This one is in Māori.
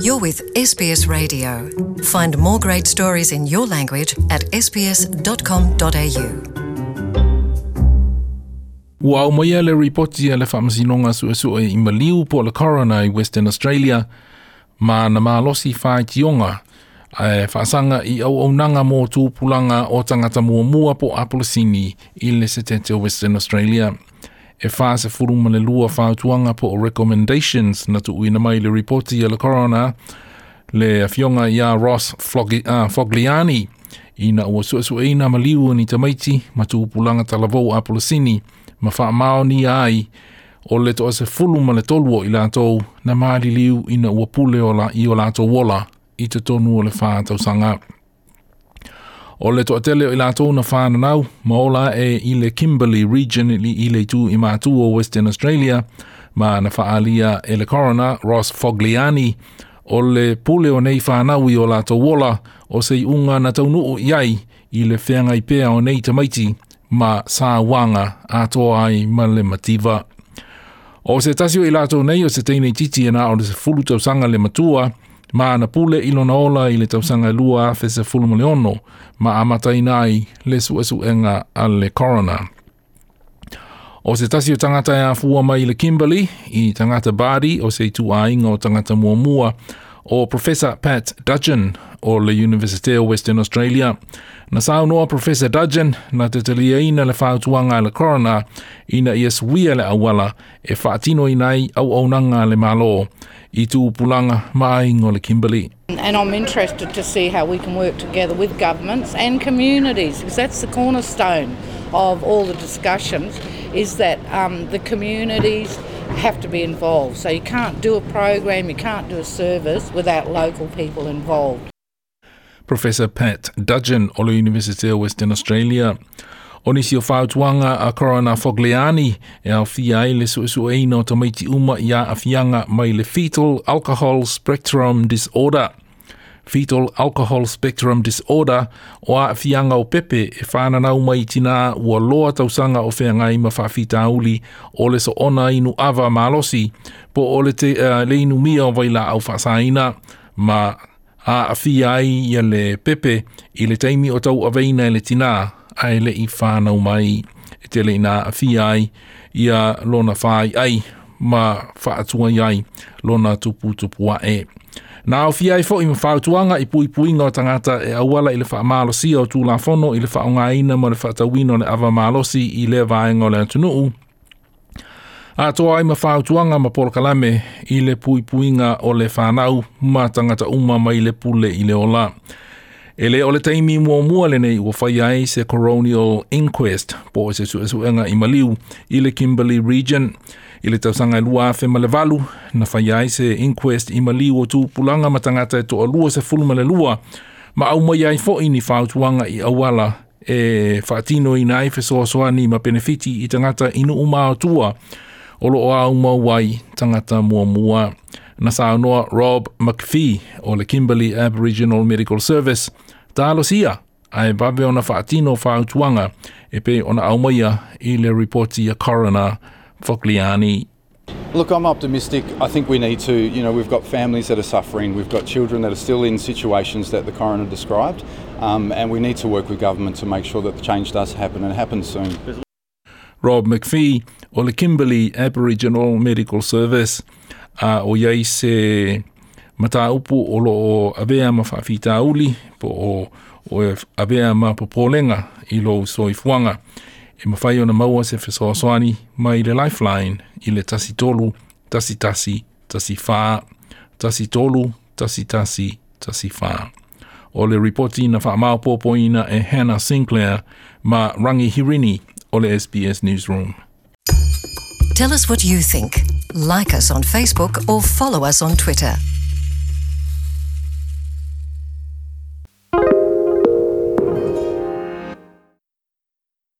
You're with SBS Radio. Find more great stories in your language at sbs.com.au. Ua au mai le ripoti e le whamasinonga su e su e i maliu po le corona i Western Australia, ma na maalosi whae tionga e whaasanga i au au nanga mō tūpulanga o tangata mua mua po Apolosini i le setete o Western Australia e whāse furu ma le lua whātuanga po o recommendations na tu uina mai le reporti e le corona le fionga ia Ross Flog uh, Fogliani i na ua suesu eina ma liu ni tamaiti ma tu upulanga ta lavou a polisini ma wha mao ni ai o le to ase fulu ma toluo i lātou na maali liu i na ua pule o la i wola i te tonu o le whātau sanga. O le toa tele i lātou na whānanau, ma ola e i le Kimberley region i i le tū i mātū o Western Australia, ma na whaalia e le corona, Ross Fogliani, o le pule o nei whānau i o lātou wola, o se unga na taunu i iai i le whiangai pēa o nei tamaiti, ma sā wanga a toa ai ma le mativa. O se tasio i lātou nei o se teinei titi e nā o le se fulu tau sanga le matua, ma ana pule i lona ola i le tausaga e lua afese fulma le ono ma amataina ai le suʻesuʻega a le corona o se tasi tangata e afua mai i le kimberley i tangata badi o se itu itūāiga o tangata muamua o professor pat dudgeon o le University of Western Australia. Na noa Professor Dudgeon na te talia le whautuanga le corona ina i eswia le awala e whaatino i nei au aunanga le malo i tū pulanga maai le Kimberley. And I'm interested to see how we can work together with governments and communities because that's the cornerstone of all the discussions is that um, the communities have to be involved. So you can't do a program, you can't do a service without local people involved. Professor Pat Dudgeon o the University of Western Australia. O nisi o whaotuanga a Corona Fogliani e au fiai le su su eino to meiti uma i a afianga mai le Fetal Alcohol Spectrum Disorder. Fetal Alcohol Spectrum Disorder o a afianga o pepe e whanana uma i tina ua loa tausanga o whenga i mawha fita o le so ona inu ava malosi po o le, te, uh, le mia o vaila au fasaina ma a awhia ai ia le pepe i le teimi o tau aweina i le tina a ele i whānau mai e te le awhia ai ia lona whai ai ma whaatua iai lona tupu a e. Nā o fia i fōi mwhautuanga i pui pui ngā tangata e awala i le wha malosi o tū la fono i le wha o ngā ina mo le wha tawino le awa malosi i le vāenga le antunuu A toa ai mawhautuanga ma kalame i le puipuinga o le whanau ma tangata uma mai le pule i le ola. E le o le teimi mua mua le nei ua whai ai se Coronial Inquest po e se suesuenga i Maliu i le Kimberley Region. I le tausanga e lua afe malevalu na whai ai se Inquest i Maliu o tūpulanga ma tangata e toa lua se fulu male lua ma au mai ai fo ini whautuanga i awala e whaatino i nai fesoa soani ma benefiti i tangata inu umaa tua. Tangata o loo au mau tangata mua mua. Na Rob McPhee o le Kimberley Aboriginal Medical Service ai babe ona whaatino e pe ona i le reporti a coroner Fokliani. Look, I'm optimistic. I think we need to, you know, we've got families that are suffering, we've got children that are still in situations that the coroner described, um, and we need to work with government to make sure that the change does happen and happens soon. Rob McPhee o le Kimberley Aboriginal Medical Service a uh, o iei se mata upu o lo o avea ma whawhita uli po o, o avea ma popolenga i lo soifuanga e ma whai ona maua se whesoaswani mai le lifeline i le tasi tolu, tasi tasi, tasi whā, tasi tolu, tasi tasi, tasi whā. O le reporti na wha maa e Hannah Sinclair ma Rangi Hirini, Ole SBS Newsroom. Tell us what you think. Like us on Facebook or follow us on Twitter.